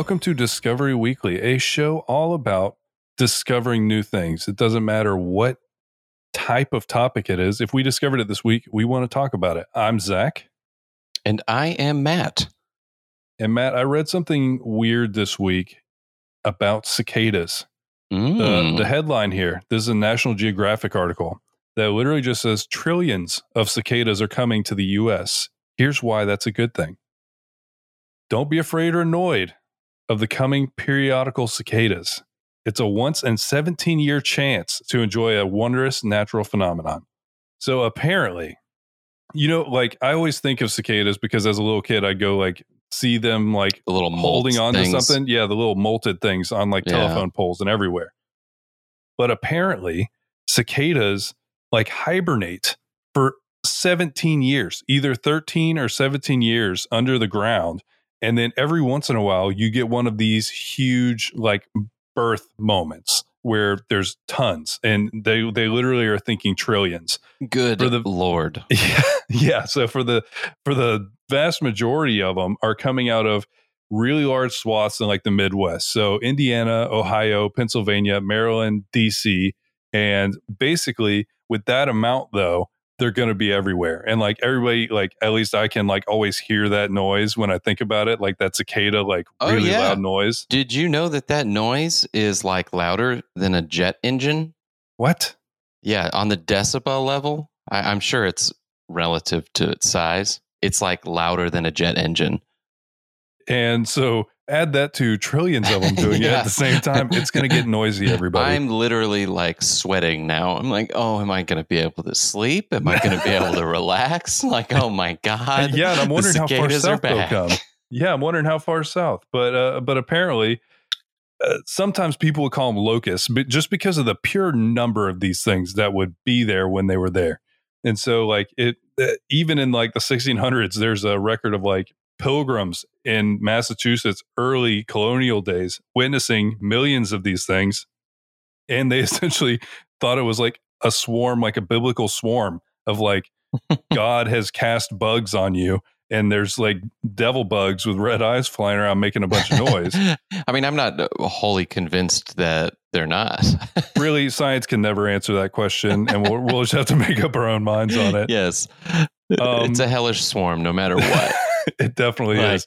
Welcome to Discovery Weekly, a show all about discovering new things. It doesn't matter what type of topic it is. If we discovered it this week, we want to talk about it. I'm Zach. And I am Matt. And Matt, I read something weird this week about cicadas. Mm. The, the headline here this is a National Geographic article that literally just says trillions of cicadas are coming to the US. Here's why that's a good thing. Don't be afraid or annoyed of the coming periodical cicadas. It's a once in 17 year chance to enjoy a wondrous natural phenomenon. So apparently, you know, like I always think of cicadas because as a little kid, I'd go like see them like the little holding on things. to something. Yeah, the little molted things on like Yeah. telephone poles and everywhere. But apparently, cicadas like hibernate for 17 years, either 13 or 17 years under the ground. And then every once in a while, you get one of these huge like birth moments where there's tons and they they literally are thinking trillions. Good For the- Lord. Yeah, yeah. So for the for the vast majority of them are coming out of really large swaths in like the Midwest. So Indiana, Ohio, Pennsylvania, Maryland, DC, and basically with that amount though, they're going to be everywhere. And like everybody, like at least I can like always hear that noise when I think about it, like that cicada, like Oh, really yeah. loud noise. Did you know that that noise is like louder than a jet engine? What? Yeah, on the decibel level, I, I'm sure it's relative to its size. It's like louder than a jet engine. And so add that to trillions of them doing it at the same time. It's going to get noisy, everybody. I'm literally like sweating now. I'm like, oh, am I going to be able to sleep? Am I going to be able to relax? Like, oh my god. yeah, and I'm wondering how far south they'll come. Yeah, I'm wondering how far south. But uh, but apparently, uh, sometimes people would call them locusts, but just because of the pure number of these things that would be there when they were there. And so, like it, uh, even in like the 1600s, there's a record of like pilgrims in Massachusetts, early colonial days, witnessing millions of these things, and they essentially thought it was like a swarm, like a biblical swarm of like God has cast bugs on you, and there's like devil bugs with red eyes flying around making a bunch of noise. I mean, I'm not uh, wholly convinced that they're not. really, science can never answer that question, and we'll, we'll just have to make up our own minds on it. yes. Um, it's a hellish swarm no matter what. it definitely is.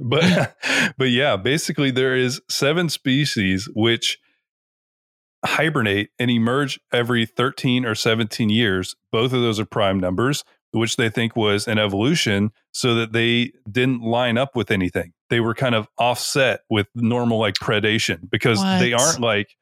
but but yeah, basically there is seven species which hibernate and emerge every 13 or 17 years. Both of those are prime numbers, which they think was an evolution so that they didn't line up with anything. They were kind of offset with normal like predation because they aren't like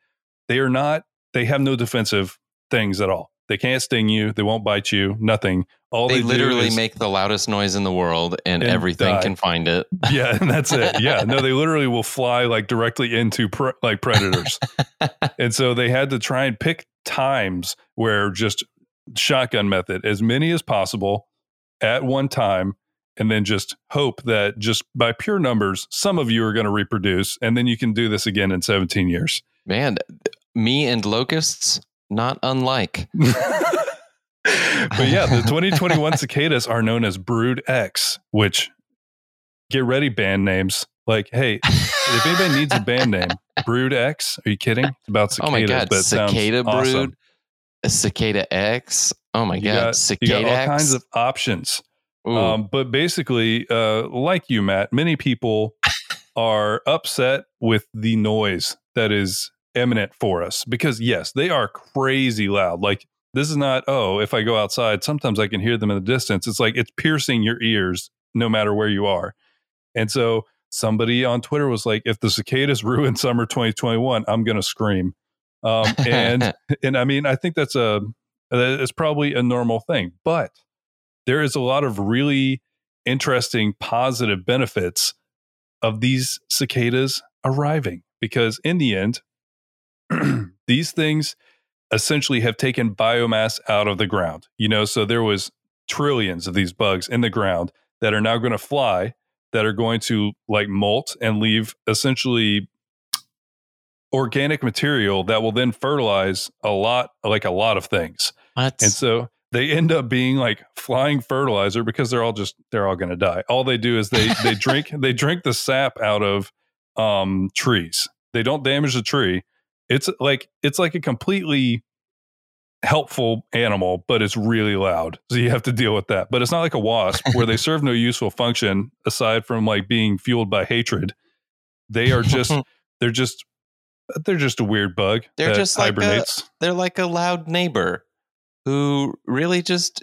they are not they have no defensive things at all. They can't sting you, they won't bite you, nothing. All they they, literally is- make the loudest noise in the world and, And everything die. can find it. yeah, and that's it. Yeah, no, they literally will fly like directly into pre- like predators, and so they had to try and pick times where just shotgun method as many as possible at one time, and then just hope that just by pure numbers, some of you are going to reproduce, and then you can do this again in 17 years. Man, me and locusts, not unlike. but yeah, the 2021 cicadas are known as Brood X, which get ready band names. Like, hey, if anybody needs a band name, Brood X. Are you kidding? It's about cicadas, oh my god, but cicada brood, awesome. cicada X. Oh my You god, got, you cicada got all X. kinds of options. Um, but basically, uh, like you, Matt, many people are upset with the noise that is eminent for us because, yes, they are crazy loud. Like, this is not, oh, if I go outside, sometimes I can hear them in the distance. It's like it's piercing your ears no matter where you are. And so somebody on Twitter was like, if the cicadas ruin summer 2021, I'm going to scream. Um, and and I mean, I think that's a it's probably a normal thing, but there is a lot of really interesting positive benefits of these cicadas arriving because in the end, these things essentially have taken biomass out of the ground. You know, so there was trillions of these bugs in the ground that are now going to fly that are going to like molt and leave essentially organic material that will then fertilize a lot like a lot of things. what? And so they end up being like flying fertilizer because they're all just they're all going to die. All they do is they they drink they drink the sap out of um trees. They don't damage the tree. It's like it's like a completely helpful animal, but it's really loud. So you have to deal with that. But it's not like a wasp where they serve no useful function aside from like being fueled by hatred. They are just they're just uh, they're just a weird bug. They're just like a- hibernates. They're like a loud neighbor who really just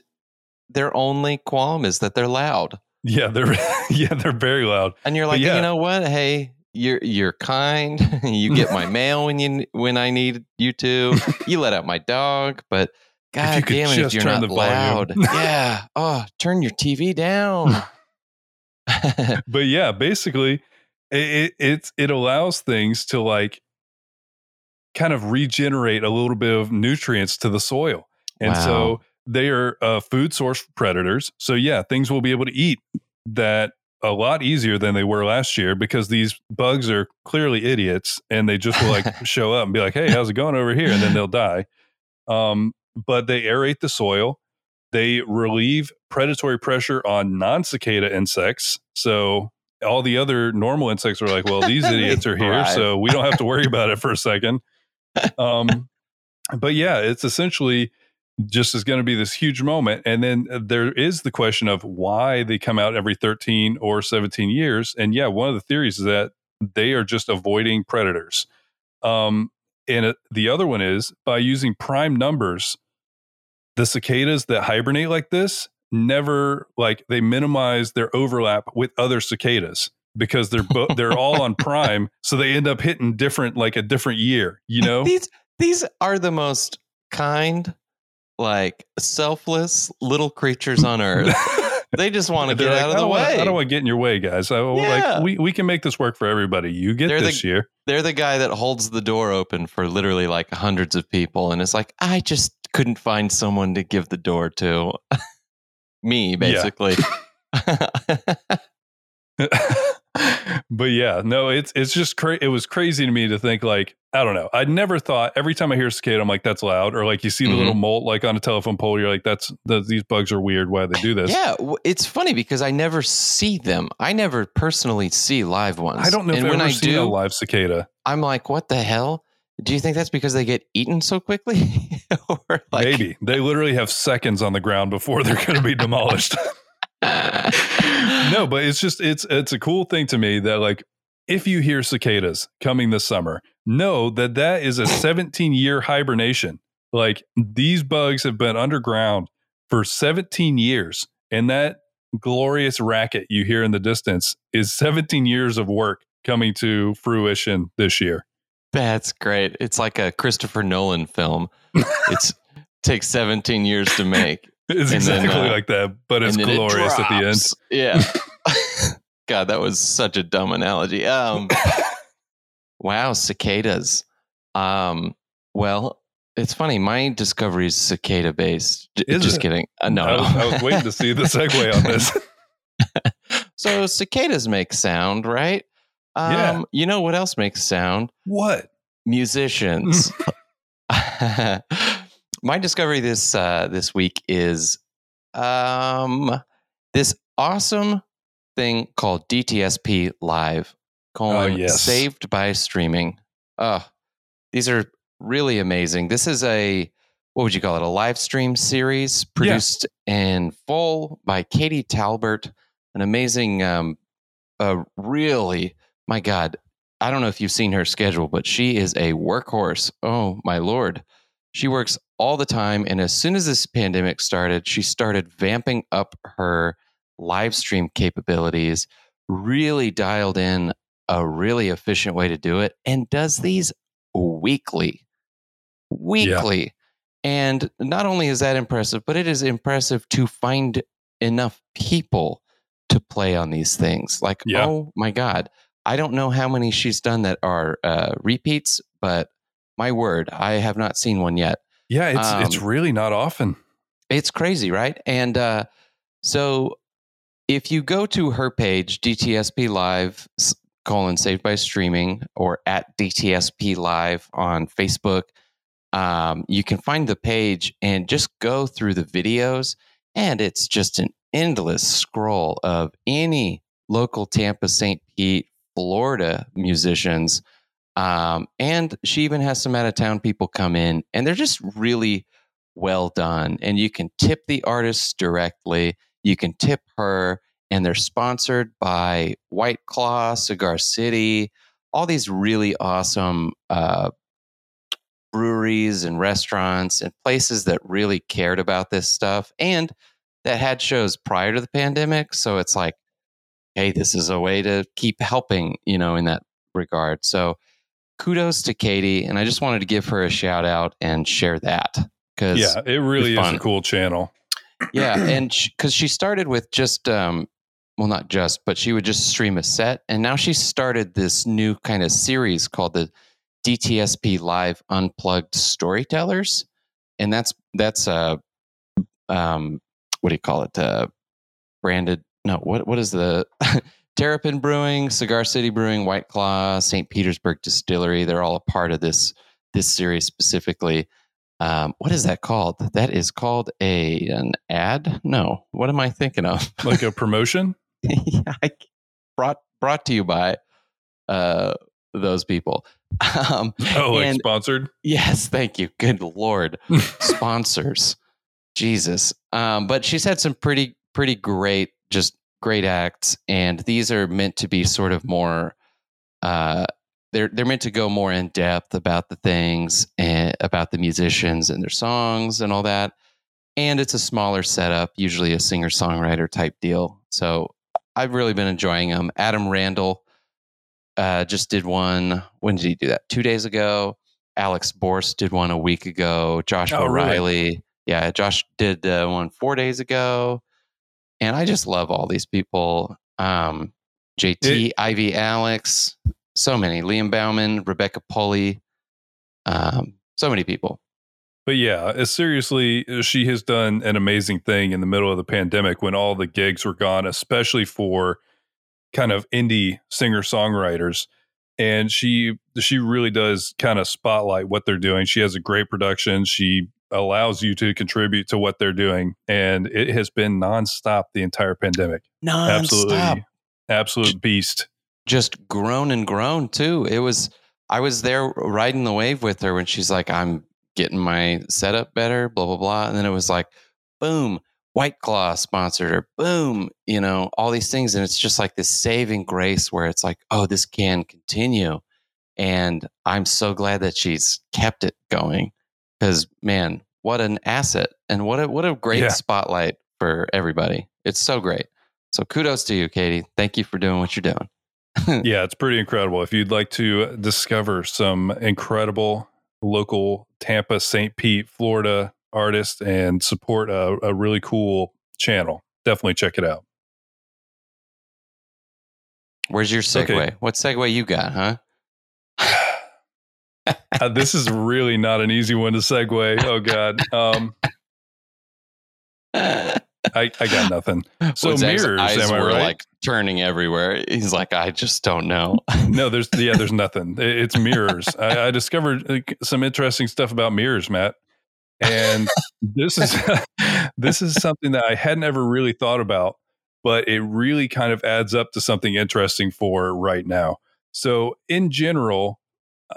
their only qualm is that they're loud. yeah, they're yeah, they're very loud. And you're like, yeah. you know what? Hey, you're you're kind. you get my mail when you when I need you to. You let out my dog, but God damn it, if you're not loud. yeah. Oh, turn your TV down. but yeah, basically, it, it it allows things to like kind of regenerate a little bit of nutrients to the soil, and Wow. so they are a food source for predators. So yeah, things will be able to eat that a lot easier than they were last year because these bugs are clearly idiots and they just will like show up and be like, "Hey, how's it going over here?" and then they'll die. Um, but they aerate the soil. They relieve predatory pressure on non cicada insects. So all the other normal insects are like, well, these idiots are here, Right. so we don't have to worry about it for a second. Um, but yeah, it's essentially just is going to be this huge moment. And then uh, there is the question of why they come out every 13 or 17 years. And yeah, one of the theories is that they are just avoiding predators. Um, and uh, the other one is by using prime numbers, the cicadas that hibernate like this never like they minimize their overlap with other cicadas because they're bo- they're all on prime, so they end up hitting different like a different year. You know, these these are the most kind, like selfless little creatures on earth. they just want to get like, out of the don't wanna- way. I don't want to get in your way, guys. I, Yeah. Like we, we can make this work for everybody. You get They're the- this year. They're the guy that holds the door open for literally like hundreds of people, and it's like I just couldn't find someone to give the door to. Me, basically. But yeah, no, it's it's just cra- it was crazy to me to think like I don't know. I'd never thought every time I hear cicada, I'm like that's loud, or like you see the Mhm. little molt like on a telephone pole, you're like that's the, these bugs are weird. Why they do this? yeah, it's funny because I never see them. I never personally see live ones. I don't know if and I've when ever I seen do, a live cicada. I'm like, what the hell? Do you think that's because they get eaten so quickly? or like, Maybe they literally have seconds on the ground before they're going to be demolished. no, but it's just it's it's a cool thing to me that like if you hear cicadas coming this summer, know that that is a 17 year hibernation. Like these bugs have been underground for 17 years, and that glorious racket you hear in the distance is 17 years of work coming to fruition this year. That's great. It's like a Christopher Nolan film. It's takes 17 years to make. It's And then, exactly uh, like that, but it's then it glorious at the end. Yeah. God, that was such a dumb analogy. Um, wow, cicadas. Um, well, it's funny. My discovery is cicada based. J- Is Just it? kidding. Uh, no, I, no. was, I was waiting to see the segue on this. so cicadas make sound, right? Um, Yeah. You know what else makes sound? What? musicians. My discovery this uh, this week is um, this awesome thing called DTSP Live, colon Oh, yes. saved by streaming. Oh, these are really amazing. This is a what would you call it? A live stream series produced in full by Katie Talbert, an amazing, um, uh, really, my God, I don't know if you've seen her schedule, but she is a workhorse. Oh my lord. She works all the time. And as soon as this pandemic started, she started vamping up her live stream capabilities, really dialed in a really efficient way to do it, and does these weekly. Weekly. And not only is that impressive, but it is impressive to find enough people to play on these things. Like, Yeah. oh my God. I don't know how many she's done that are uh, repeats, but my word, I have not seen one yet. Yeah, it's it's Um, really not often. It's crazy, right? And uh, so if you go to her page, DTSP Live, colon saved by streaming, or at DTSP Live on Facebook, um, you can find the page and just go through the videos, and it's just an endless scroll of any local Tampa, St. Pete, Florida musicians. Um, and she even has some out of town people come in, and they're just really well done. And you can tip the artists directly, you can tip her, and they're sponsored by White Claw, Cigar City, all these really awesome uh, breweries and restaurants and places that really cared about this stuff and that had shows prior to the pandemic. So it's like, hey, this is a way to keep helping, you know, in that regard. So kudos to Katie. And I just wanted to give her a shout out and share that because yeah, it really is a cool channel. yeah. And because she, she, started with just, um, well, not just, but she would just stream a set. And now she started this new kind of series called the DTSP Live Unplugged Storytellers, and that's that's uh um what do you call it? Uh, branded no what what is the Terrapin Brewing, Cigar City Brewing, White Claw, St. Petersburg Distillery. They're all a part of this this series specifically. Um, what is that called? That is called a an ad. No, what am I thinking of? Like a promotion? yeah, I, brought brought to you by uh, those people. Um, oh, like and, sponsored? Yes, thank you. Good lord, sponsors. Jesus. Um, but she's had some pretty pretty great, just great acts, and these are meant to be sort of more. Uh, they're they're meant to go more in depth about the things and about the musicians and their songs and all that. And it's a smaller setup, usually a singer songwriter type deal. So I've really been enjoying them. Adam Randall uh, just did one. When did he do that? Two days ago. Alex Borst did one a week ago. Josh oh, O'Reilly. Really? Yeah, Josh did uh, one four days ago. And I just love all these people. Um, JT, it, Ivy Alex, so many. Liam Bauman, Rebecca Pulley, um, so many people. But yeah, uh, seriously, uh, she has done an amazing thing in the middle of the pandemic when all the gigs were gone, especially for kind of indie singer songwriters and she she really does kind of spotlight what they're doing she has a great production she allows you to contribute to what they're doing and it has been nonstop the entire pandemic non absolutely absolute beast just grown and grown too it was i was there riding the wave with her when she's like i'm getting my setup better blah blah blah and then it was like boom White Claw sponsored her. Boom, you know, all these things. And it's just like this saving grace where it's like, oh, this can continue. And I'm so glad that she's kept it going because, man, what an asset and what a, what a great yeah. spotlight for everybody. It's so great. So kudos to you, Katie. Thank you for doing what you're doing. yeah, it's pretty incredible. If you'd like to discover some incredible local Tampa, St. Pete, Florida artists and support a, a really cool channel. Definitely check it out. Where's your segue? Okay. What segue you got, huh? Uh, this is really not an easy one to segue. Oh God. Um, I, I got nothing. So well, mirrors, eyes were right? like turning everywhere. He's like, I just don't know. no, there's yeah, there's nothing. It's mirrors. I, I discovered some interesting stuff about mirrors, Matt and this is this is something that I hadn't ever really thought about, but it really kind of adds up to something interesting for right now. So, in general,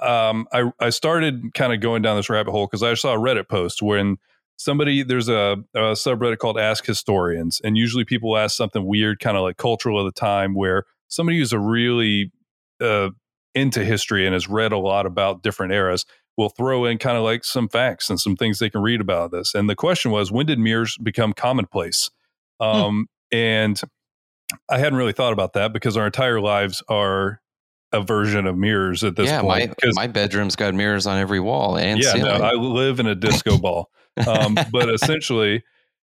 um, I I started kind of going down this rabbit hole because I saw a Reddit post when somebody there's a, a subreddit called Ask Historians, and usually people ask something weird, kind of like cultural of the time, where somebody who's a really uh, into history and has read a lot about different eras will throw in kind of like some facts and some things they can read about this. And the question was, when did mirrors become commonplace? Hmm. Um, hmm. And I hadn't really thought about that because our entire lives are a version of mirrors at this yeah, point. My, my bedroom's got mirrors on every wall and yeah, no, I live in a disco ball. Um, but essentially,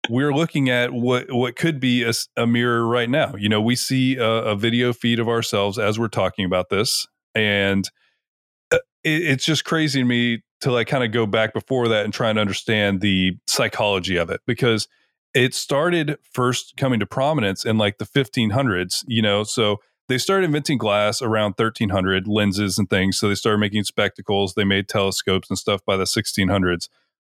we're looking at what what could be a, a, mirror right now. You know, we see a, a video feed of ourselves as we're talking about this, and it, it's just crazy to me to like kind of go back before that and try and understand the psychology of it because it started first coming to prominence in like the 1500s, you know. So they started inventing glass around 1300 lenses and things. So they started making spectacles. They made telescopes and stuff by the 1600s.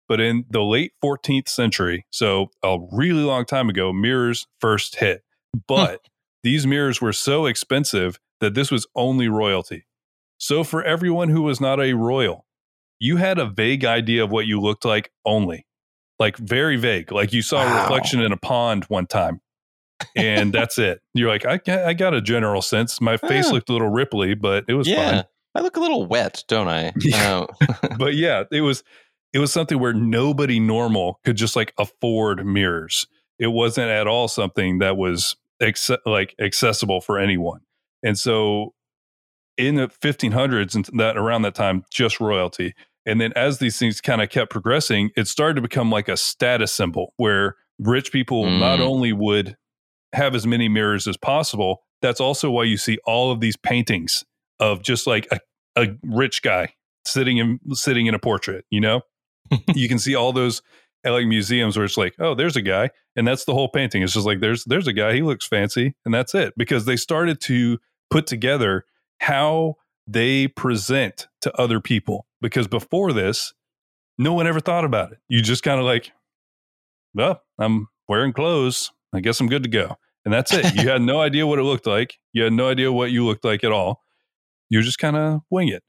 But in the late 14th century, so a really long time ago, mirrors first hit. Hmm. But these mirrors were so expensive that this was only royalty. So for everyone who was not a royal, you had a vague idea of what you looked like only. Like very vague. Like you saw Wow. a reflection in a pond one time. And that's it. You're like, I, I got a general sense. My face Ah. looked a little ripply, but it was yeah. fine. I look a little wet, don't I? Yeah. Uh, but yeah, it was it was something where nobody normal could just like afford mirrors. It wasn't at all something that was like accessible for anyone. And so in the 1500s and that around that time just royalty. And then as these things kind of kept progressing, it started to become like a status symbol where rich people not Mm. only would have as many mirrors as possible, that's also why you see all of these paintings of just like a, a rich guy sitting in sitting in a portrait, you know? you can see all those like museums where it's like, oh, there's a guy, and that's the whole painting. It's just like there's there's a guy, he looks fancy, and that's it. Because they started to put together how they present to other people. Because before this, no one ever thought about it. You just kind of like, well, I'm wearing clothes. I guess I'm good to go. And that's it. You had no idea what it looked like. You had no idea what you looked like at all. You just kind of wing it.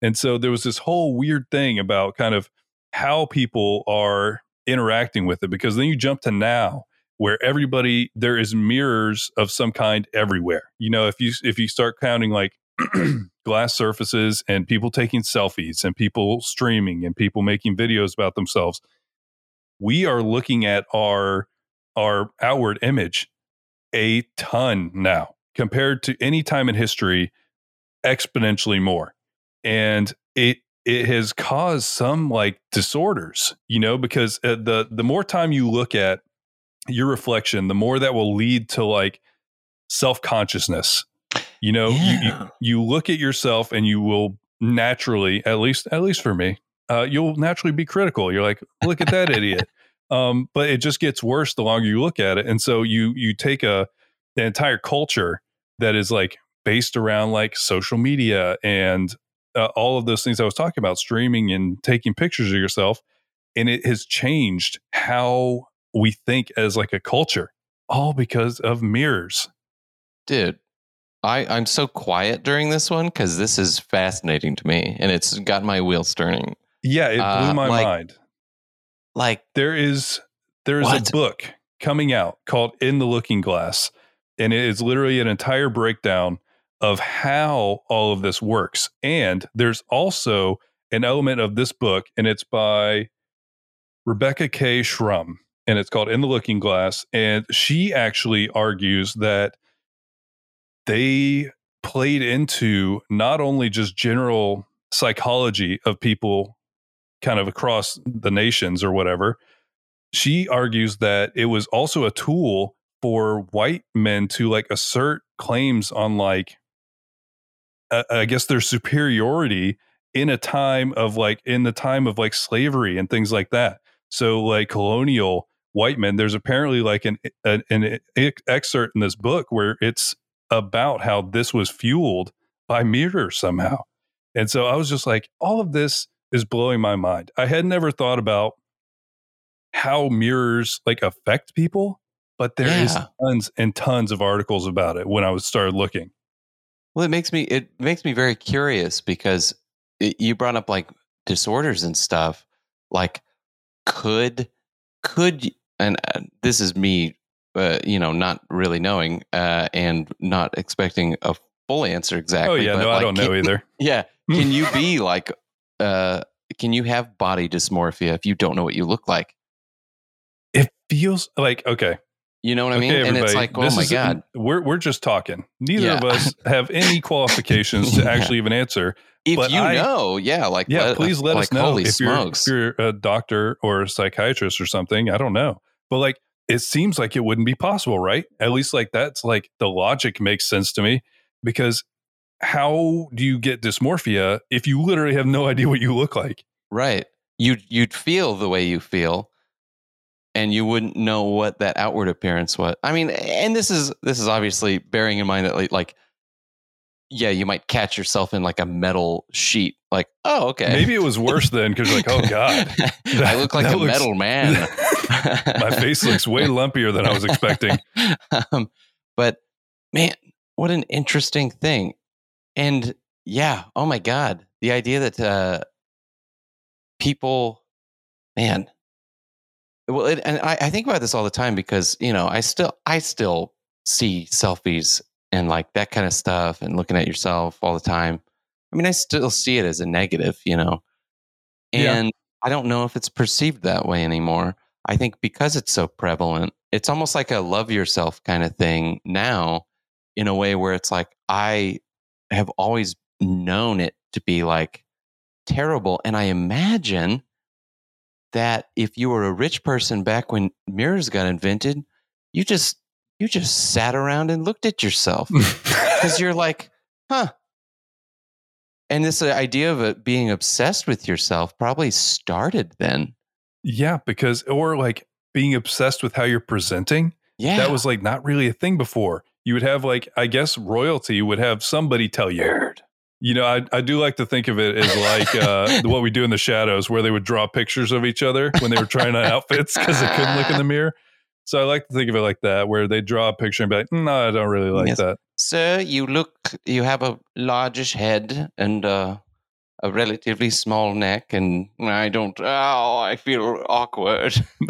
And so there was this whole weird thing about kind of how people are interacting with it because then you jump to now where everybody there is mirrors of some kind everywhere. You know, if you if you start counting like glass surfaces and people taking selfies and people streaming and people making videos about themselves, we are looking at our our outward image a ton now compared to any time in history exponentially more. And it it has caused some like disorders you know because uh, the the more time you look at your reflection the more that will lead to like self-consciousness. You know you, you you look at yourself and you will naturally at least at least for me uh, you'll naturally be critical. You're like look at that idiot um, but it just gets worse the longer you look at it and so you you take a an entire culture that is like based around like social media and uh, all of those things i was talking about streaming and taking pictures of yourself and it has changed how we think as like a culture all because of mirrors. Dude i i'm so quiet during this one because this is fascinating to me and it's got my wheels turning. Yeah it blew Uh, my like- mind like there is there is What? a book coming out called in the looking glass and it is literally an entire breakdown of how all of this works. And there's also an element of this book and it's by rebecca k. Shrum and it's called in the looking glass. And she actually argues that they played into not only just general psychology of people kind of across the nations or whatever she argues that it was also a tool for white men to like assert claims on like uh, i guess their superiority in a time of like in the time of like slavery and things like that. So like colonial white men there's apparently like an an, an excerpt in this book where it's about how this was fueled by mirrors somehow. And so i was just like all of this is blowing my mind. I had never thought about how mirrors like affect people but there is Yeah. tons and tons of articles about it when i was started looking. Well it makes me it makes me very curious because it, you brought up like disorders and stuff like could could and uh, this is me uh, you know not really knowing uh, and not expecting a full answer exactly oh yeah no i don't know can- either. yeah can you be like uh can you have body dysmorphia if you don't know what you look like it feels like okay you know what i mean Okay, and it's everybody, like oh this my is- god we're we're just talking. Neither Yeah. of us have any qualifications to actually even answer. if you I- know yeah like Yeah, let- please let like, us know if you're, if you're a doctor or a psychiatrist or something. I don't know, but like it seems like it wouldn't be possible, right? At least like that's like the logic makes sense to me because how do you get dysmorphia if you literally have no idea what you look like? Right. You'd you'd feel the way you feel and you wouldn't know what that outward appearance was. I mean, and this is this is obviously bearing in mind that like, yeah, you might catch yourself in like a metal sheet. Like, oh, okay. Maybe it was worse then because like, oh god, I look like a looks- metal man. my face looks way lumpier than I was expecting. um, but man, what an interesting thing. And yeah, oh my God, the idea that uh, people, man, well, it, and I, I think about this all the time because you know I still I still see selfies and like that kind of stuff and looking at yourself all the time. I mean, I still see it as a negative, you know, Yeah. and I don't know if it's perceived that way anymore. I think because it's so prevalent, it's almost like a love yourself kind of thing now, in a way where it's like I have always known it to be like terrible, and I imagine that if you were a rich person back when mirrors got invented, you just you just sat around and looked at yourself because you're like, huh. And this uh, idea of it being obsessed with yourself probably started then. yeah, because or like being obsessed with how you're presenting. Yeah, That was like not really a thing before. You would have like I guess royalty would have somebody tell you. weird. You know, I, I do like to think of it as like uh, what we do in the shadows, where they would draw pictures of each other when they were trying on outfits because they couldn't look in the mirror. So I like to think of it like that, where they draw a picture and be like, "No, I don't really like Yes. that." Sir, you look, you have a largish head and uh, a relatively small neck, and I don't, oh, I feel awkward.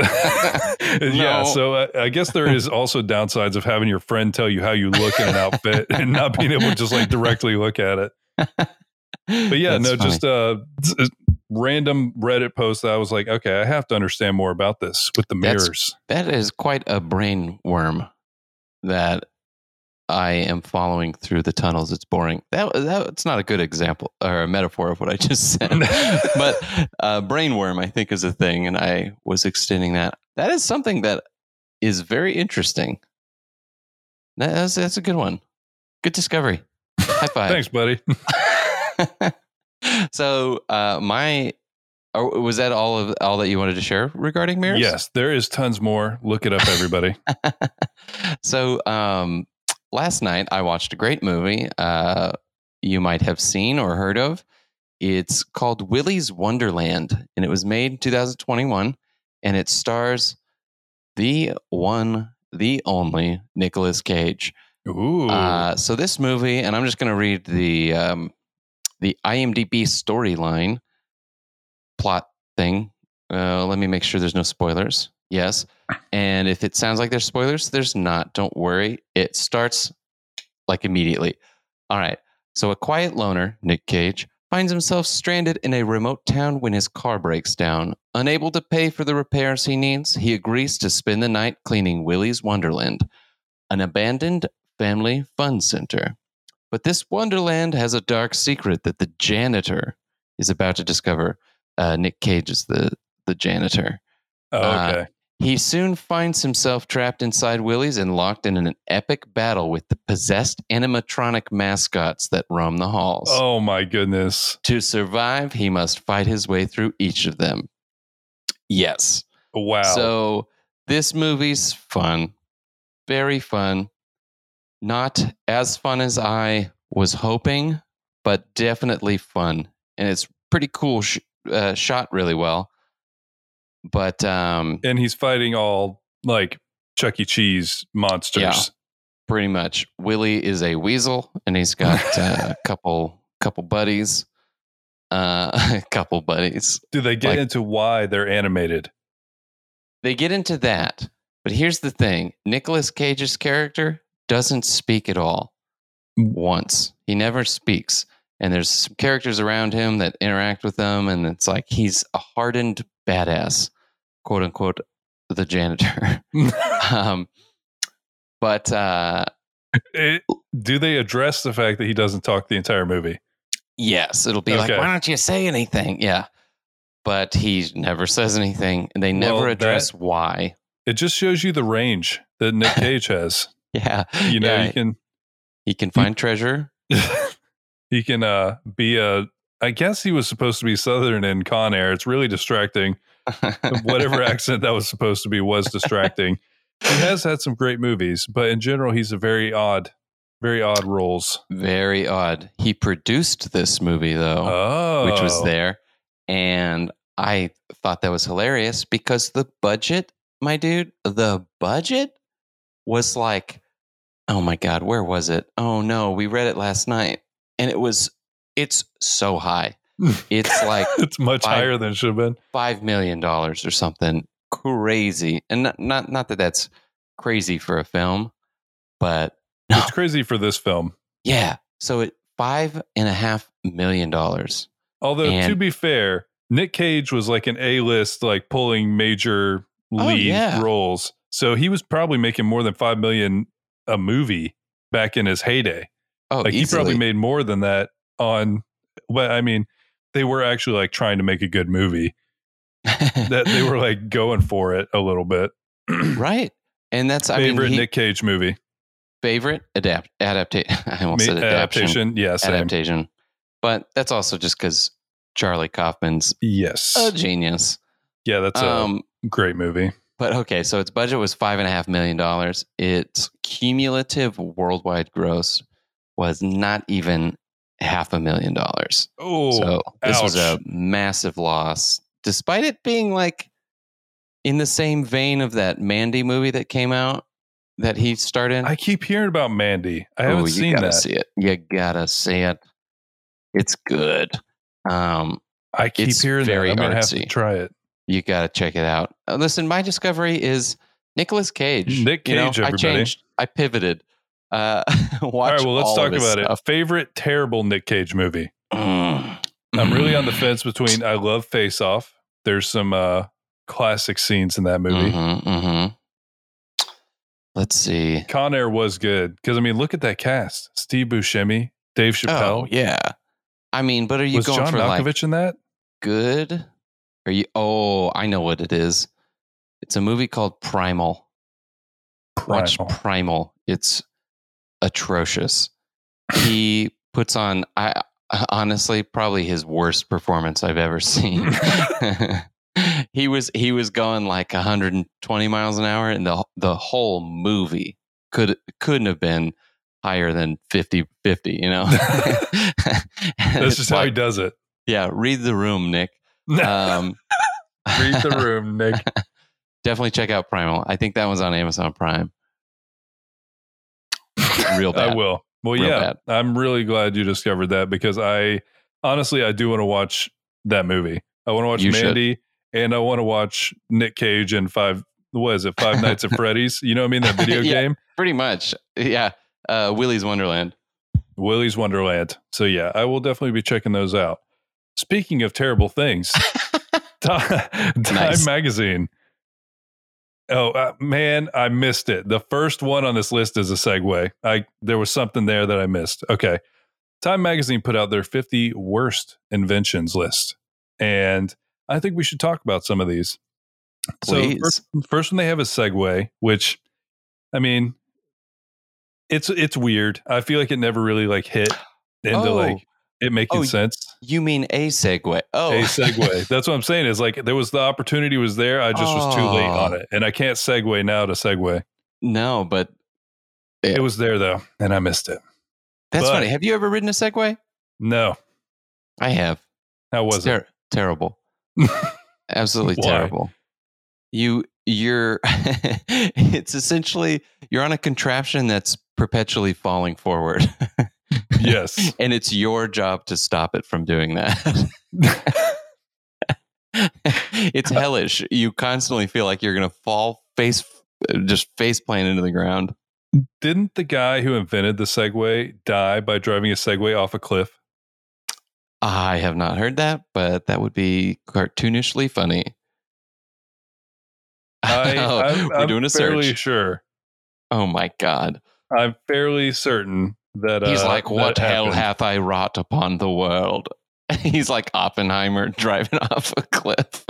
yeah. So uh, I guess there is also downsides of having your friend tell you how you look in an outfit and not being able to just like directly look at it. But yeah, That's no, funny. just uh, random Reddit post that I was like, okay, I have to understand more about this with the That's- mirrors. that is quite a brain worm that I am following through the tunnels. It's boring. That that's not a good example or a metaphor of what I just said. but uh, brain worm, I think, is a thing, and I was extending that. That is something that is very interesting. That- That's that's a good one. Good discovery. High five. Thanks, buddy. so uh, my or was that all of all that you wanted to share regarding mirrors? Yes, there is tons more. Look it up, everybody. so um, last night I watched a great movie uh, you might have seen or heard of. It's called Willy's Wonderland, and it was made in 2021, and it stars the one, the only Nicolas Cage. Ooh. Uh, so this movie, and I'm just going to read the um, the IMDb storyline plot thing. Uh, let me make sure there's no spoilers. Yes, and if it sounds like there's spoilers, there's not. Don't worry. It starts like immediately. All right. So a quiet loner, Nick Cage, finds himself stranded in a remote town when his car breaks down. Unable to pay for the repairs he needs, he agrees to spend the night cleaning Willy's Wonderland, an abandoned family fun center. But this Wonderland has a dark secret that the janitor is about to discover. Uh, Nick Cage is the, the janitor. oh, uh, okay. He soon finds himself trapped inside Willy's and locked in an epic battle with the possessed animatronic mascots that roam the halls. oh my goodness. To survive, he must fight his way through each of them. Yes. Wow. So this movie's fun, very fun. Not as fun as I was hoping, but definitely fun, and it's pretty cool. Sh- uh, shot really well, but um, and he's fighting all like Chuck E. Cheese monsters. Yeah. pretty much Willy is a weasel, and he's got uh, a couple couple buddies, uh, a couple buddies. Do they get Like- into why they're animated? They get into that, but here's the thing: Nicolas Cage's character doesn't speak at all. Once he never speaks, and there's some characters around him that interact with them, and it's like he's a hardened badass, quote unquote, the janitor. um, but uh, It- do they address the fact that he doesn't talk the entire movie? yes, it'll be like, why don't you say anything? Yeah, but he never says anything, and they never Well, that- address why. It just shows you the range that Nick Cage has. Yeah, You know, Yeah, you can he can find treasure. he can uh be a I guess he was supposed to be Southern in Con Air. It's really distracting. Whatever accent that was supposed to be was distracting. He has had some great movies, but in general, he's a very odd Very odd roles. Very odd. He produced this movie though, Oh, which was oh. there, and I thought that was hilarious because the budget, my dude, the budget was like, oh my god, where was it? Oh no, we read it last night, and it was, it's so high. It's like it's much five- higher than it should have been. five million dollars or something crazy, and not not not that that's crazy for a film, but It's crazy for this film. yeah. So it five and a half million dollars. Although to be fair, Nick Cage was like an A list, like pulling major Oh, lead yeah. roles. So he was probably making more than five million a movie back in his heyday. Oh, Like he probably made more than that on. Well, I mean, they were actually like trying to make a good movie. That they were like going for it a little bit. right, and that's I Favorite mean Nick Cage movie? favorite adapt adaptation. I almost Ma- said adaptation Yes, Yeah, adaptation, but that's also just because Charlie Kaufman's Yes. a genius. yeah, that's a Um, great movie. But okay, so its budget was five and a half million dollars. Its cumulative worldwide gross was not even half a million dollars. Oh, so this was a massive loss, despite it being like in the same vein of that Mandy movie that came out that he starred in. I keep hearing about Mandy. I haven't oh, you seen gotta that. see it. You gotta see it. It's good. Um, I keep hearing that. very I'm gonna have to artsy. try it. you gotta check it out. Uh, listen, my discovery is Nicolas Cage. Nick You know, Cage, I changed. I pivoted. Uh, watch All right, well, let's talk about stuff. it. Favorite terrible Nick Cage movie? Mm. I'm really on the Mm. fence between I love Face Off. There's some uh classic scenes in that movie. Mhm, mhm. Let's see. Con Air was good because I mean, look at that cast: Steve Buscemi, Dave Chappelle. Oh yeah. I mean, but are you was going John for Malkovich like in that? good? Are you? Oh, I know what it is. It's a movie called Primal. Watch Primal. Primal. It's atrocious. He puts on. I honestly probably his worst performance I've ever seen. he was he was going like 120 miles an hour, and the the whole movie could couldn't have been higher than 50 50 you know That's just how he does it. yeah read the room nick um Read the room, Nick. definitely check out primal i think that one's on amazon prime real bad I will. Well, Real yeah, bad. I'm really glad you discovered that because I honestly I do want to watch that movie. I want to watch You should. Mandy and I want to watch Nick Cage and Five. What is it? Five Nights at Freddy's. You know what I mean? That video Yeah. game, pretty much yeah uh willy's wonderland Willy's Wonderland. So yeah, I will definitely be checking those out. Speaking of terrible things, Time, Time Nice. Magazine. Oh uh, man, I missed it. The first one on this list is a segue. I there was something there that I missed. Okay, Time Magazine put out their 50 worst inventions list, and I think we should talk about some of these. please So first, first one they have is Segway, which I mean, it's it's weird. I feel like it never really like hit into Oh. like it making Oh, sense. you mean a segue oh A segue. That's what I'm saying. Is like there was the opportunity was there. I just was too late Oh. on it, and I can't segue now to segue. no but It was there though, and I missed it. that's But- funny have you ever ridden a segway No, i have how was ter- terrible absolutely terrible you you're it's essentially you're on a contraption that's perpetually falling forward yes. and it's your job to stop it from doing that it's hellish you constantly feel like you're gonna fall face just face plant into the ground Didn't the guy who invented the Segway die by driving a Segway off a cliff? i have not heard that but that would be cartoonishly funny I, I'm, we're I'm doing a fairly search sure. oh my god I'm fairly certain that He's uh, like, What hell happened. hath I wrought upon the world? He's like Oppenheimer driving off a cliff.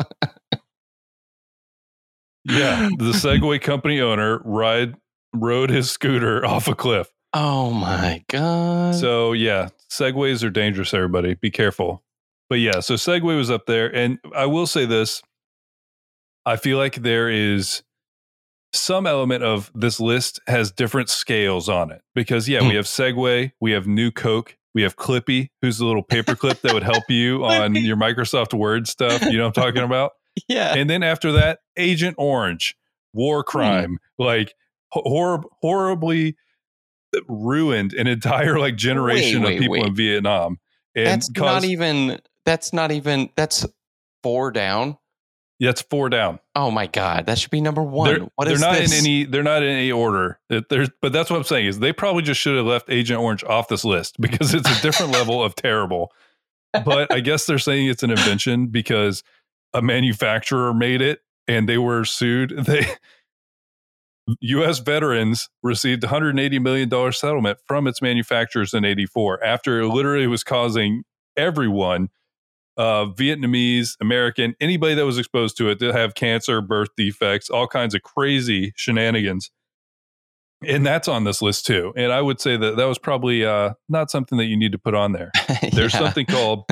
Yeah, the Segway company owner ride rode his scooter off a cliff. Oh my God. So yeah, Segways are dangerous. Everybody, be careful. But yeah, so Segway was up there, and I will say this: I feel like there is some element of this list has different scales on it because yeah, Hmm. we have Segway, we have New Coke, we have Clippy, who's the little paperclip that would help you on your Microsoft Word stuff. You know what I'm talking about? Yeah. and then after that, Agent Orange, war crime, like hor- horribly ruined an entire like generation wait, of people wait. in Vietnam. And that's caused, not even. That's not even. That's four down. It's four down. Oh my god, that should be number one. They're, What they're not this? in any. They're not in any order. There's, but that's what I'm saying is they probably just should have left Agent Orange off this list because it's a different level of terrible. But I guess they're saying it's an invention because a manufacturer made it and they were sued. They U.S. veterans received 180 million dollar settlement from its manufacturers in '84 after it literally was causing everyone, uh, Vietnamese, American, anybody that was exposed to it to have cancer, birth defects, all kinds of crazy shenanigans. And that's on this list too. And I would say that that was probably uh, not something that you need to put on there. There's something called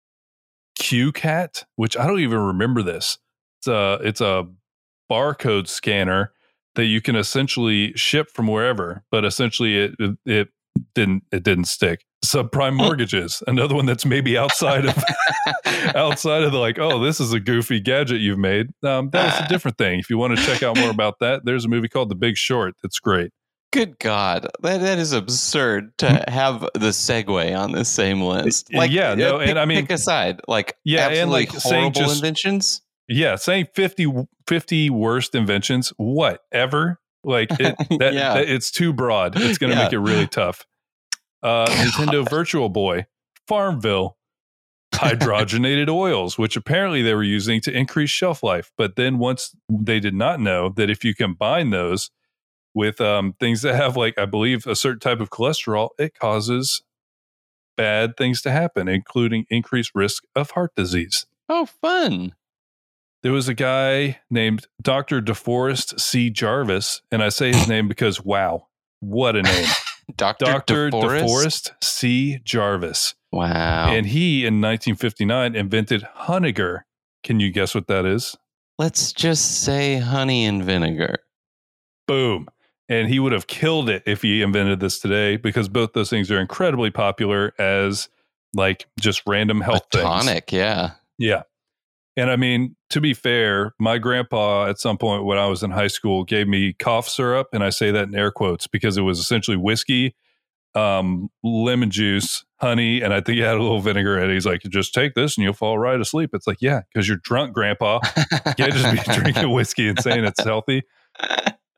CueCat, which I don't even remember this. It's a it's a barcode scanner that you can essentially ship from wherever, but essentially it it, it didn't it didn't stick. Subprime mortgages, another one that's maybe outside of outside of the like, oh, this is a goofy gadget you've made. Um, that was a different thing. If you want to check out more about that, there's a movie called The Big Short that's great. Good God, that that is absurd to have the Segway on the same list. like yeah, no, pick, and I mean- pick aside, like Yeah, and, like, horrible just- inventions. Yeah, saying 50, 50 worst inventions, what ever? Like it, that, Yeah. that- it's too broad. It's going to Yeah. make it really tough. Uh, Nintendo Virtual Boy, Farmville, hydrogenated oils, which apparently they were using to increase shelf life. But then once they did not know that if you combine those with um, things that have, like, I believe, a certain type of cholesterol, it causes bad things to happen, including increased risk of heart disease. Oh, fun! There was a guy named Dr. DeForest C. Jarvis, and I say his name because wow, what a name. Doctor Dr. DeForest. DeForest C. Jarvis. Wow. And he in 1959 invented Honegar. Can you guess what that is? Let's just say honey and vinegar. Boom. And he would have killed it if he invented this today because both those things are incredibly popular as like just random A health things. tonic, yeah. Yeah. And I mean, to be fair, my grandpa at some point when I was in high school gave me cough syrup, and I say that in air quotes because it was essentially whiskey, um, lemon juice, honey, and I think he had a little vinegar in it. He's like, just take this and you'll fall right asleep. It's like, yeah, because you're drunk, grandpa. You can't just be drinking whiskey and saying it's healthy.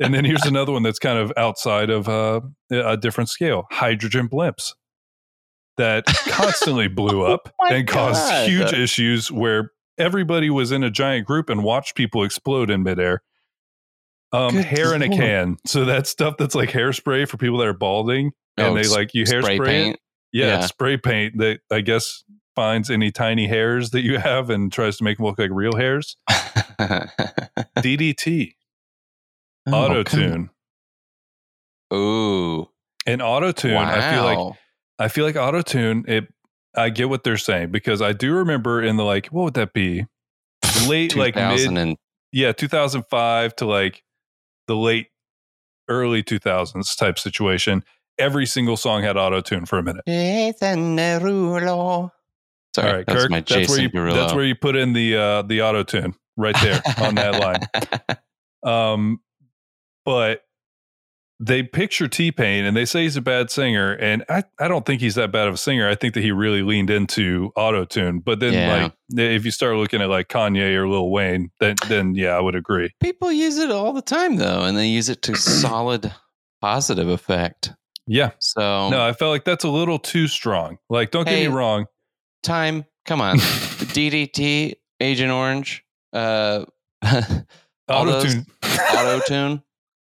And then here's another one that's kind of outside of uh, a different scale hydrogen blimps that constantly blew up Oh and caused God. huge issues where everybody was in a giant group and watched people explode in midair. Um, Good hair in a can. So that stuff that's like hairspray for people that are balding and Oh, they like you hairspray paint. Yeah, Yeah. spray paint that I guess finds any tiny hairs that you have and tries to make them look like real hairs. DDT, Oh, auto tune. Ooh. And auto tune, wow. I feel like I feel like auto tune. It, I get what they're saying because I do remember in the like, what would that be? Late, like mid, and yeah, 2005 to like the late, early 2000s type situation. Every single song had auto tune for a minute. Jason Derulo. Sorry, All right, that's Kirk, my that's where you Derulo. that's where you put in the uh, the auto tune right there on that line. Um, but they picture T Pain and they say he's a bad singer, and I, I don't think he's that bad of a singer. I think that he really leaned into auto tune. But then, Yeah. like, if you start looking at like Kanye or Lil Wayne, then then yeah, I would agree. People use it all the time though, and they use it to solid positive effect. Yeah, So no, I felt like that's a little too strong. Like, don't get me wrong. time, come on. DDT, Agent Orange, uh Auto tune. auto tune.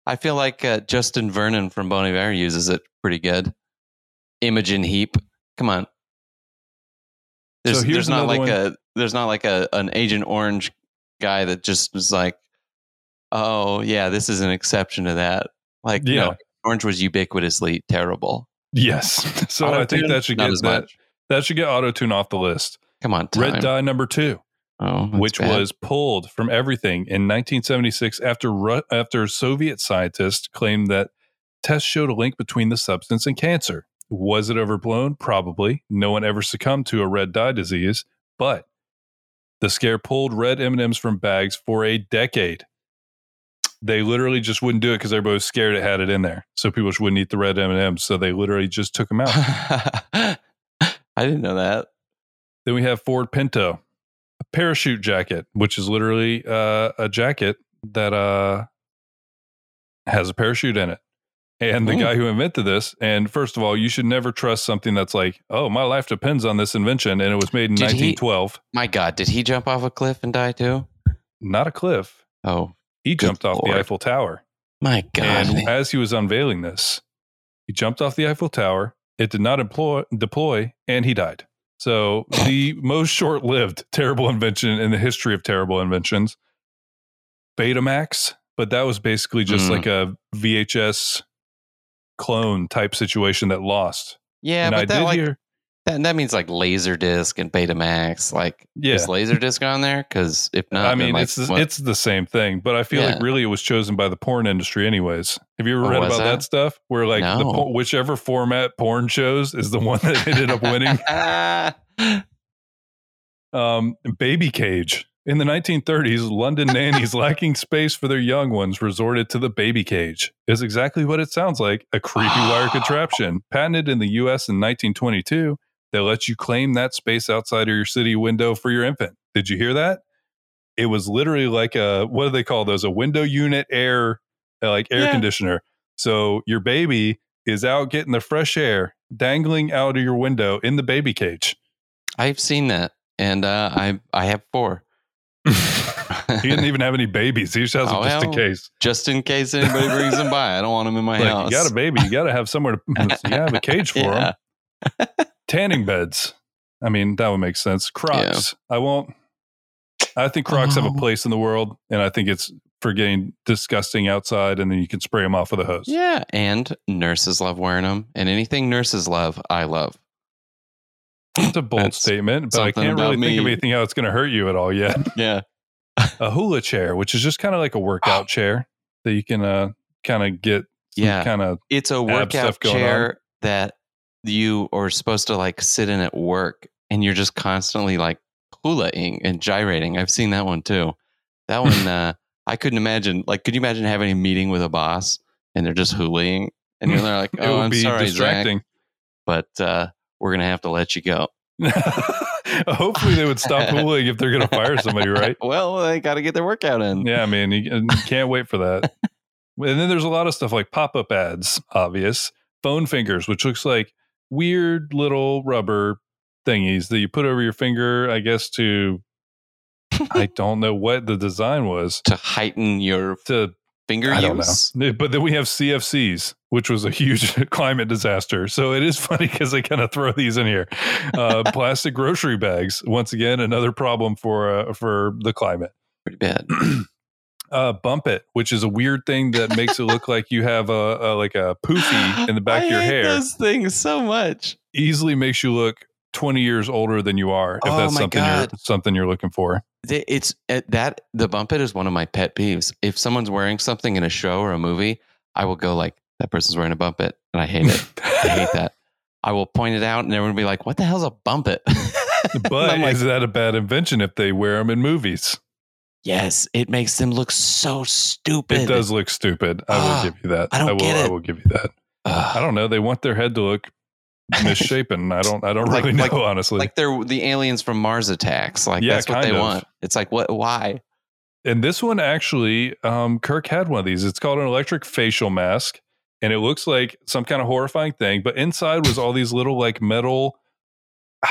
I feel like uh, Justin Vernon from Bon Iver uses it pretty good. Imogen Heap, come on. There's, So here's there's not like one. a there's not like a an Agent Orange guy that just was like, oh yeah, this is an exception to that. Like, Yeah. no, Orange was ubiquitously terrible. yes. So I think that should get that much. that should get auto tune off the list. Come on, time. Red dye number two. Oh, which bad. was pulled from everything in 1976 after Ru- after Soviet scientists claimed that tests showed a link between the substance and cancer. Was it overblown? Probably. No one ever succumbed to a red dye disease, but the scare pulled red M&Ms from bags for a decade. They literally just wouldn't do it because everybody was scared it had it in there, so people just wouldn't eat the red M&Ms. So they literally just took them out. I didn't know that. Then we have Ford Pinto, parachute jacket, which is literally uh, a jacket that uh, has a parachute in it. And the Hmm. guy who invented this, and first of all, you should never trust something that's like, oh, my life depends on this invention, and it was made in Did he- 1912. My God, did he jump off a cliff and die too? Not a cliff. Oh, He jumped off the Eiffel Tower. my God. And as he was unveiling this, he jumped off the Eiffel Tower. It did not employ, deploy, and he died. So the most short-lived terrible invention in the history of terrible inventions, Betamax. But that was basically just Mm. like a VHS clone type situation that lost. yeah, and but I that did like hear, that, that means like Laserdisc and Betamax. Like, yeah. is Laserdisc on there? Because if not, I mean, like, it's the, what- it's the same thing, but I feel like really it was chosen by the porn industry, anyways. Have you ever Oh, read about that? that? stuff? Where like the No. po- whichever format porn shows is the one that ended up winning. Um, baby cage. In the 1930s, London nannies lacking space for their young ones resorted to the baby cage. Is exactly what it sounds like a creepy wire contraption. Patented in the US in 1922, that lets you claim that space outside of your city window for your infant. Did you hear that? It was literally like a what do they call those? A window unit air, uh, like air Yeah. conditioner. So your baby is out getting the fresh air, dangling out of your window in the baby cage. I've seen that, and uh, I I have four. he didn't even have any babies. He just has them Oh, just in case. Just in case anybody brings them by, I don't want them in my Like, house. you got a baby, you got to have somewhere to you have a cage for Yeah. them. Tanning beds. I mean, that would make sense. Crocs. I won't. I think Crocs have a Oh. place in the world, and I think it's for getting disgusting outside, and then you can spray them off with a hose. Yeah, and nurses love wearing them, and anything nurses love, I love. It's a bold That's statement, but I can't really about think of anything how it's going to hurt you at all yet. Yeah, a hula chair, which is just kind of like a workout chair that you can uh, kind of get Yeah. kind of it's a workout going chair that you are supposed to like sit in at work, and you're just constantly like hulaing and gyrating. I've seen that one too. That one, uh, I couldn't imagine. Like, could you imagine having a meeting with a boss and they're just hulaing, and you're like, it "Oh, would I'm be sorry, Zach, distracting. but uh, we're gonna have to let you go." Hopefully, they would stop hulaing if they're going to fire somebody, right? well, they got to get their workout in. Yeah, man, you, you can't wait for that. And then there's a lot of stuff like pop up ads, obvious phone fingers, which looks like weird little rubber thingies that you put over your finger, I guess, to I don't know what the design was to heighten your to finger I don't use. know. But then we have CFCs, which was a huge climate disaster. So it is funny because they kind of throw these in here. Uh, plastic grocery bags, once again, another problem for uh, for the climate. Pretty bad. Uh, bump it, which is a weird thing that makes it look like you have a, a like a poofy in the back I of your hate hair. Those things so much. Easily makes you look twenty years older than you are if Oh that's something God. you're something you're looking for. It's uh, that the bump it is one of my pet peeves. If someone's wearing something in a show or a movie, I will go like, "That person's wearing a bump it," and I hate it. I hate that. I will point it out, and everyone will be like, "What the hell's a bump it?" But like, is that a bad invention if they wear them in movies? Yes, it makes them look so stupid. It does look stupid. I Ah, will give you that. I don't will, get I will give you that. I don't know. They want their head to look misshapen. I don't. I don't Like- really know. like- honestly, like they're the aliens from Mars attacks. Like Yeah, that's what they of. want. It's like what? Why? and this one actually, um, Kirk had one of these. It's called an electric facial mask, and it looks like some kind of horrifying thing. But inside was all these little like metal.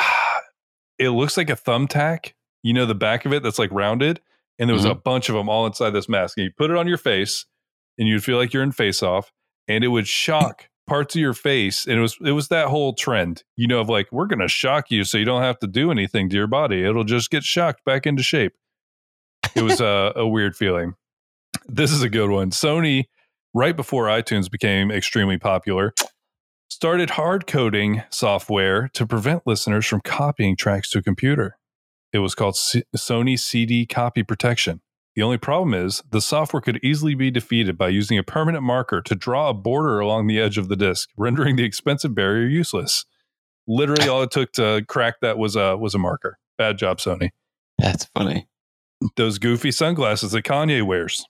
it looks like a thumbtack. You know the back of it that's like rounded, and there was a mm-hmm. bunch of them all inside this mask. And you put it on your face, and you'd feel like you're in face off, and it would shock parts of your face. And it was it was that whole trend, you know, of like we're gonna shock you so you don't have to do anything to your body. It'll just get shocked back into shape. It was a, a weird feeling. This is a good one. Sony, right before iTunes became extremely popular, started hard coding software to prevent listeners from copying tracks to a computer. It was called C- Sony CD Copy Protection. The only problem is the software could easily be defeated by using a permanent marker to draw a border along the edge of the disk, rendering the expensive barrier useless. Literally, all it took to crack that was a was a marker. Bad job, Sony. That's funny. Those goofy sunglasses that Kanye wears.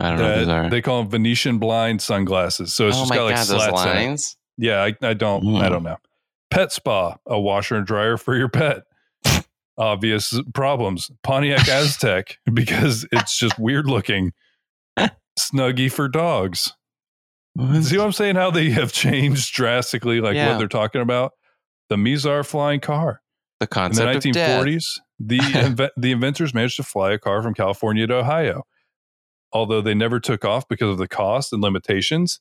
I don't know what those That- are. they call them Venetian blind sunglasses. So it's oh just got like god, slats in it. Yeah, I, I don't I Mm. don't know. Pet spa, a washer and dryer for your pet. Obvious problems. Pontiac Aztek because it's just weird looking. Snuggie for dogs. See what I'm saying? How they have changed drastically, like Yeah. what they're talking about. The Mizar flying car The in the concept of death. 1940s. The inve- the inventors managed to fly a car from California to Ohio. Although they never took off because of the cost and limitations,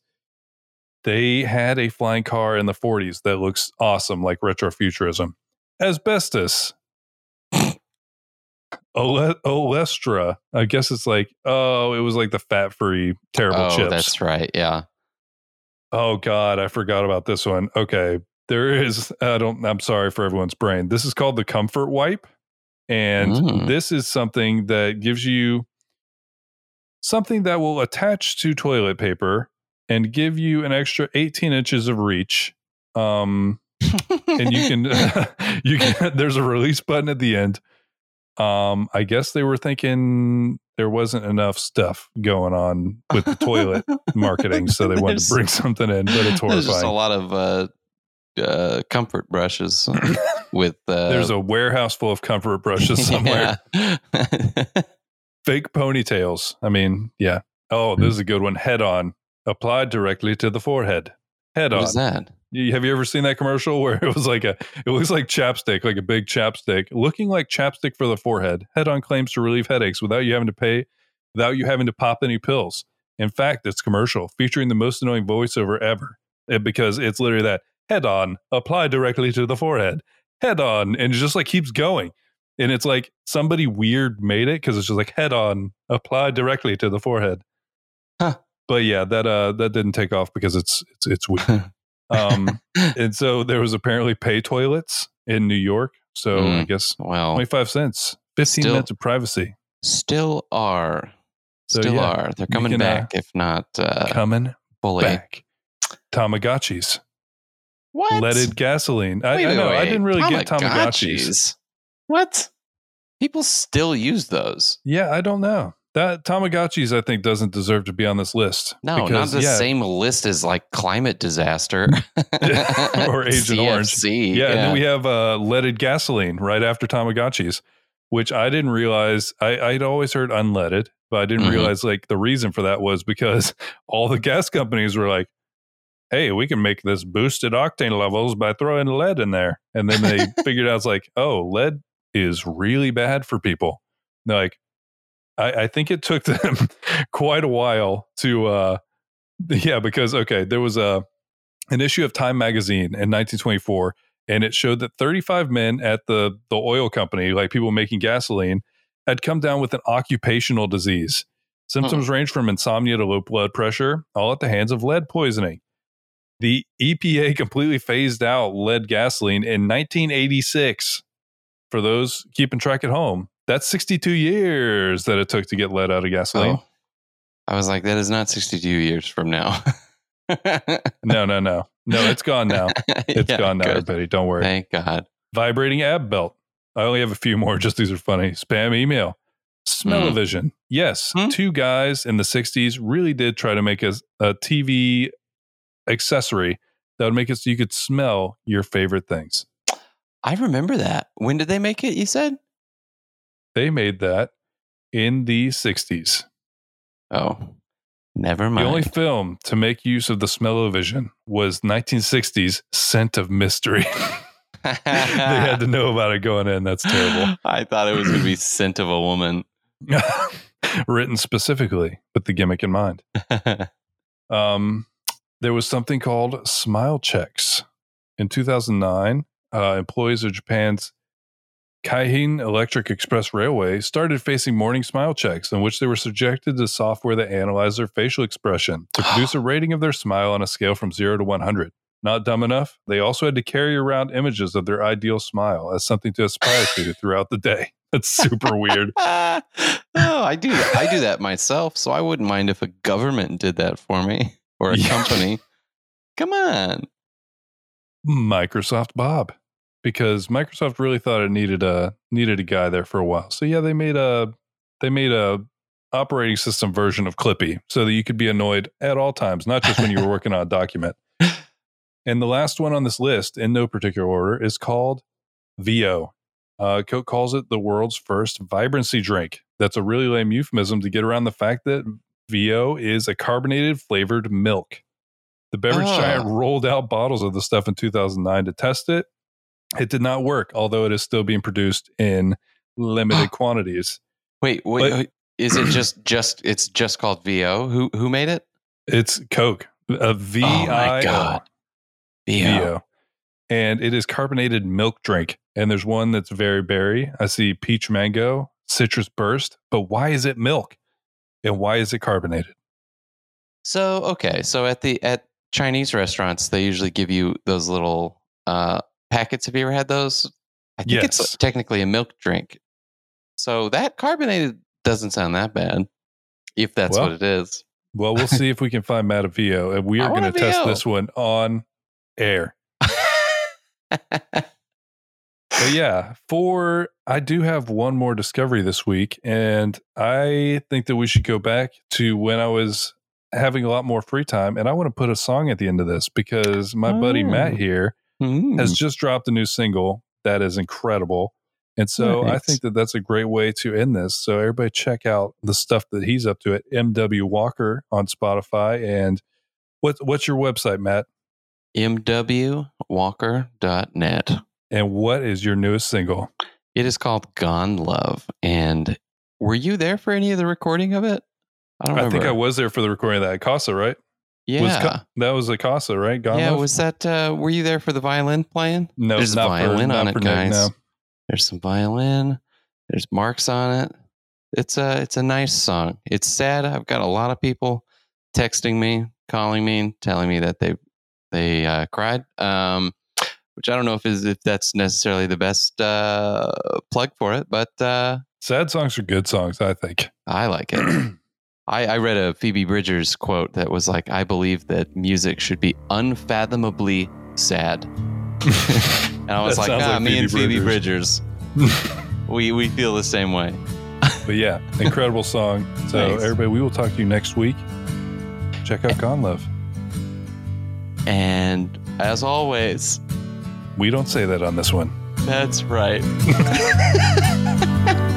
they had a flying car in the 40s that looks awesome, like retrofuturism. Asbestos. Ole- Olestra. I guess it's like, oh, it was like the fat free, terrible Oh, chips. that's right. Yeah. Oh God, I forgot about this one. Okay, there is. I don't. I'm sorry for everyone's brain. This is called the Comfort Wipe, and Mm. this is something that gives you something that will attach to toilet paper and give you an extra 18 inches of reach. Um, and you can you can. There's a release button at the end. Um, I guess they were thinking there wasn't enough stuff going on with the toilet marketing, so they wanted to bring something in, but it's There's just a lot of uh, uh, comfort brushes with. Uh, There's a warehouse full of comfort brushes somewhere. Fake ponytails. I mean, yeah. Oh, this is a good one. Head on. Applied directly to the forehead. Head what on. What is that? You- Have you ever seen that commercial where it was like a, it looks like chapstick, like a big chapstick, looking like chapstick for the forehead. Head on claims to relieve headaches without you having to pay, without you having to pop any pills. In fact, it's commercial featuring the most annoying voiceover ever eh, because it's literally that head on, apply directly to the forehead, head on, and it just like keeps going. And it's like somebody weird made it because it's just like head on, apply directly to the forehead. Huh. But yeah, that uh that didn't take off because it's it's it's weird. Um, and so there was apparently pay toilets in New York. So I Mm. guess well, 25 cents, 15 Still- minutes of privacy still are. So, Still yeah, are. They're coming can, uh, back, if not uh, coming fully. back. Tamagotchis, What? leaded gasoline. I, Wait, I wait, know. I didn't really get Tamagotchis. Tamagotchis? What? People still use those. Yeah, I don't know. That Tamagotchis, I think, doesn't deserve to be on this list. No, not because, the yeah, same list as like climate disaster Or Agent Orange. CFC, Yeah, and then we have uh, leaded gasoline right after Tamagotchis, which I didn't realize. I, I'd always heard unleaded, but I didn't Mhm. realize like the reason for that was because all the gas companies were like, "Hey, we can make this boosted octane levels by throwing lead in there," and then they figured out it's like, "Oh, lead is really bad for people." They're like, I, I think it took them quite a while to, uh, yeah, because okay, there was a an issue of Time magazine in 1924 and it showed that 35 men at the the oil company, like people making gasoline, had come down with an occupational disease. Symptoms range from insomnia to low blood pressure, all at the hands of lead poisoning. The EPA completely phased out lead gasoline in 1986. For those keeping track at home, that's 62 years that it took to get lead out of gasoline. Oh. I was like, that is not 62 years from now. No, no, no. No, it's gone now. It's Yeah, gone now, good. everybody. Don't worry. Thank God. Vibrating ab belt. I only have a few more, just these are funny. Spam email. Smell-o-vision. Yes, Hmm. two guys in the 60s really did try to make a, a TV accessory that would make it so you could smell your favorite things. I remember that. When did they make it? You said? They made that in the 60s. Oh, never mind. The only film to make use of the smell-o-vision was 1960s Scent of Mystery. they had to know about it going in. That's terrible. I thought it was going to be scent of a woman. Written specifically with the gimmick in mind. um, there was something called smile checks in 2009 uh, employees of japan's Keihin electric express railway started facing morning smile checks in which they were subjected to software that analyzed their facial expression to produce a rating of their smile on a scale from 0 to 100 Not dumb enough, they also had to carry around images of their ideal smile as something to aspire to throughout the day. That's super weird. oh, I do. I do that myself, so I wouldn't mind if a government did that for me or a Yeah. company. Come on. Microsoft Bob, because Microsoft really thought it needed a needed a guy there for a while. So yeah, they made a they made a operating system version of Clippy so that you could be annoyed at all times, not just when you were working on a document. And the last one on this list, in no particular order, is called VO. Uh, Coke calls it the world's first vibrancy drink. That's a really lame euphemism to get around the fact that VO is a carbonated flavored milk. The beverage Ah. giant rolled out bottles of the stuff in 2009 to test it. It did not work, although it is still being produced in limited quantities. Wait, wait, But- is it just just it's just called VO? Who who made it? It's Coke, a V Oh my God. VO. VO. And it is carbonated milk drink. And there's one that's very berry. I see peach mango, citrus burst. But why is it milk? And why is it carbonated? So okay, so at the at Chinese restaurants, they usually give you those little uh, packets. Have you ever had those? I think Yes. it's technically a milk drink. So that carbonated doesn't sound that bad, if that's Well, what it is. Well, we'll see if we can find Matt a VO. And we are going to test this one on air. But yeah, for I do have one more discovery this week, and I think that we should go back to when I was having a lot more free time, and I want to put a song at the end of this because my buddy Matt Oh. here Hmm. has just dropped a new single that is incredible. And so I think that that's a great way to end this. So everybody check out the stuff that he's up to at MW Walker on Spotify. And what what's your website, Matt? MWWalker.net. And what is your newest single? It is called Gone Love. And were you there for any of the recording of it? I don't I think I was there for the recording of that at Casa, right? Yeah. Was Ca- that was a Casa, right? Gone yeah, was that uh were you there for the violin playing? no, There's a not for- violin not on it, for Nick, guys. no. There's some violin. There's marks on it. It's a it's a nice song. It's sad. I've got a lot of people texting me, calling me, and telling me that they they uh, cried. Um, which I don't know if is if that's necessarily the best uh, plug for it, but uh, Sad songs are good songs, I think. I like it. I, I read a Phoebe Bridgers quote that was like, "I believe that music should be unfathomably sad." and I was like, "Ah, like me Phoebe and Phoebe Bridgers." Bridgers, we we feel the same way." But yeah, incredible song. So Thanks. everybody, we will talk to you next week. Check out Gone Love. And as always, We don't say that on this one. that's right.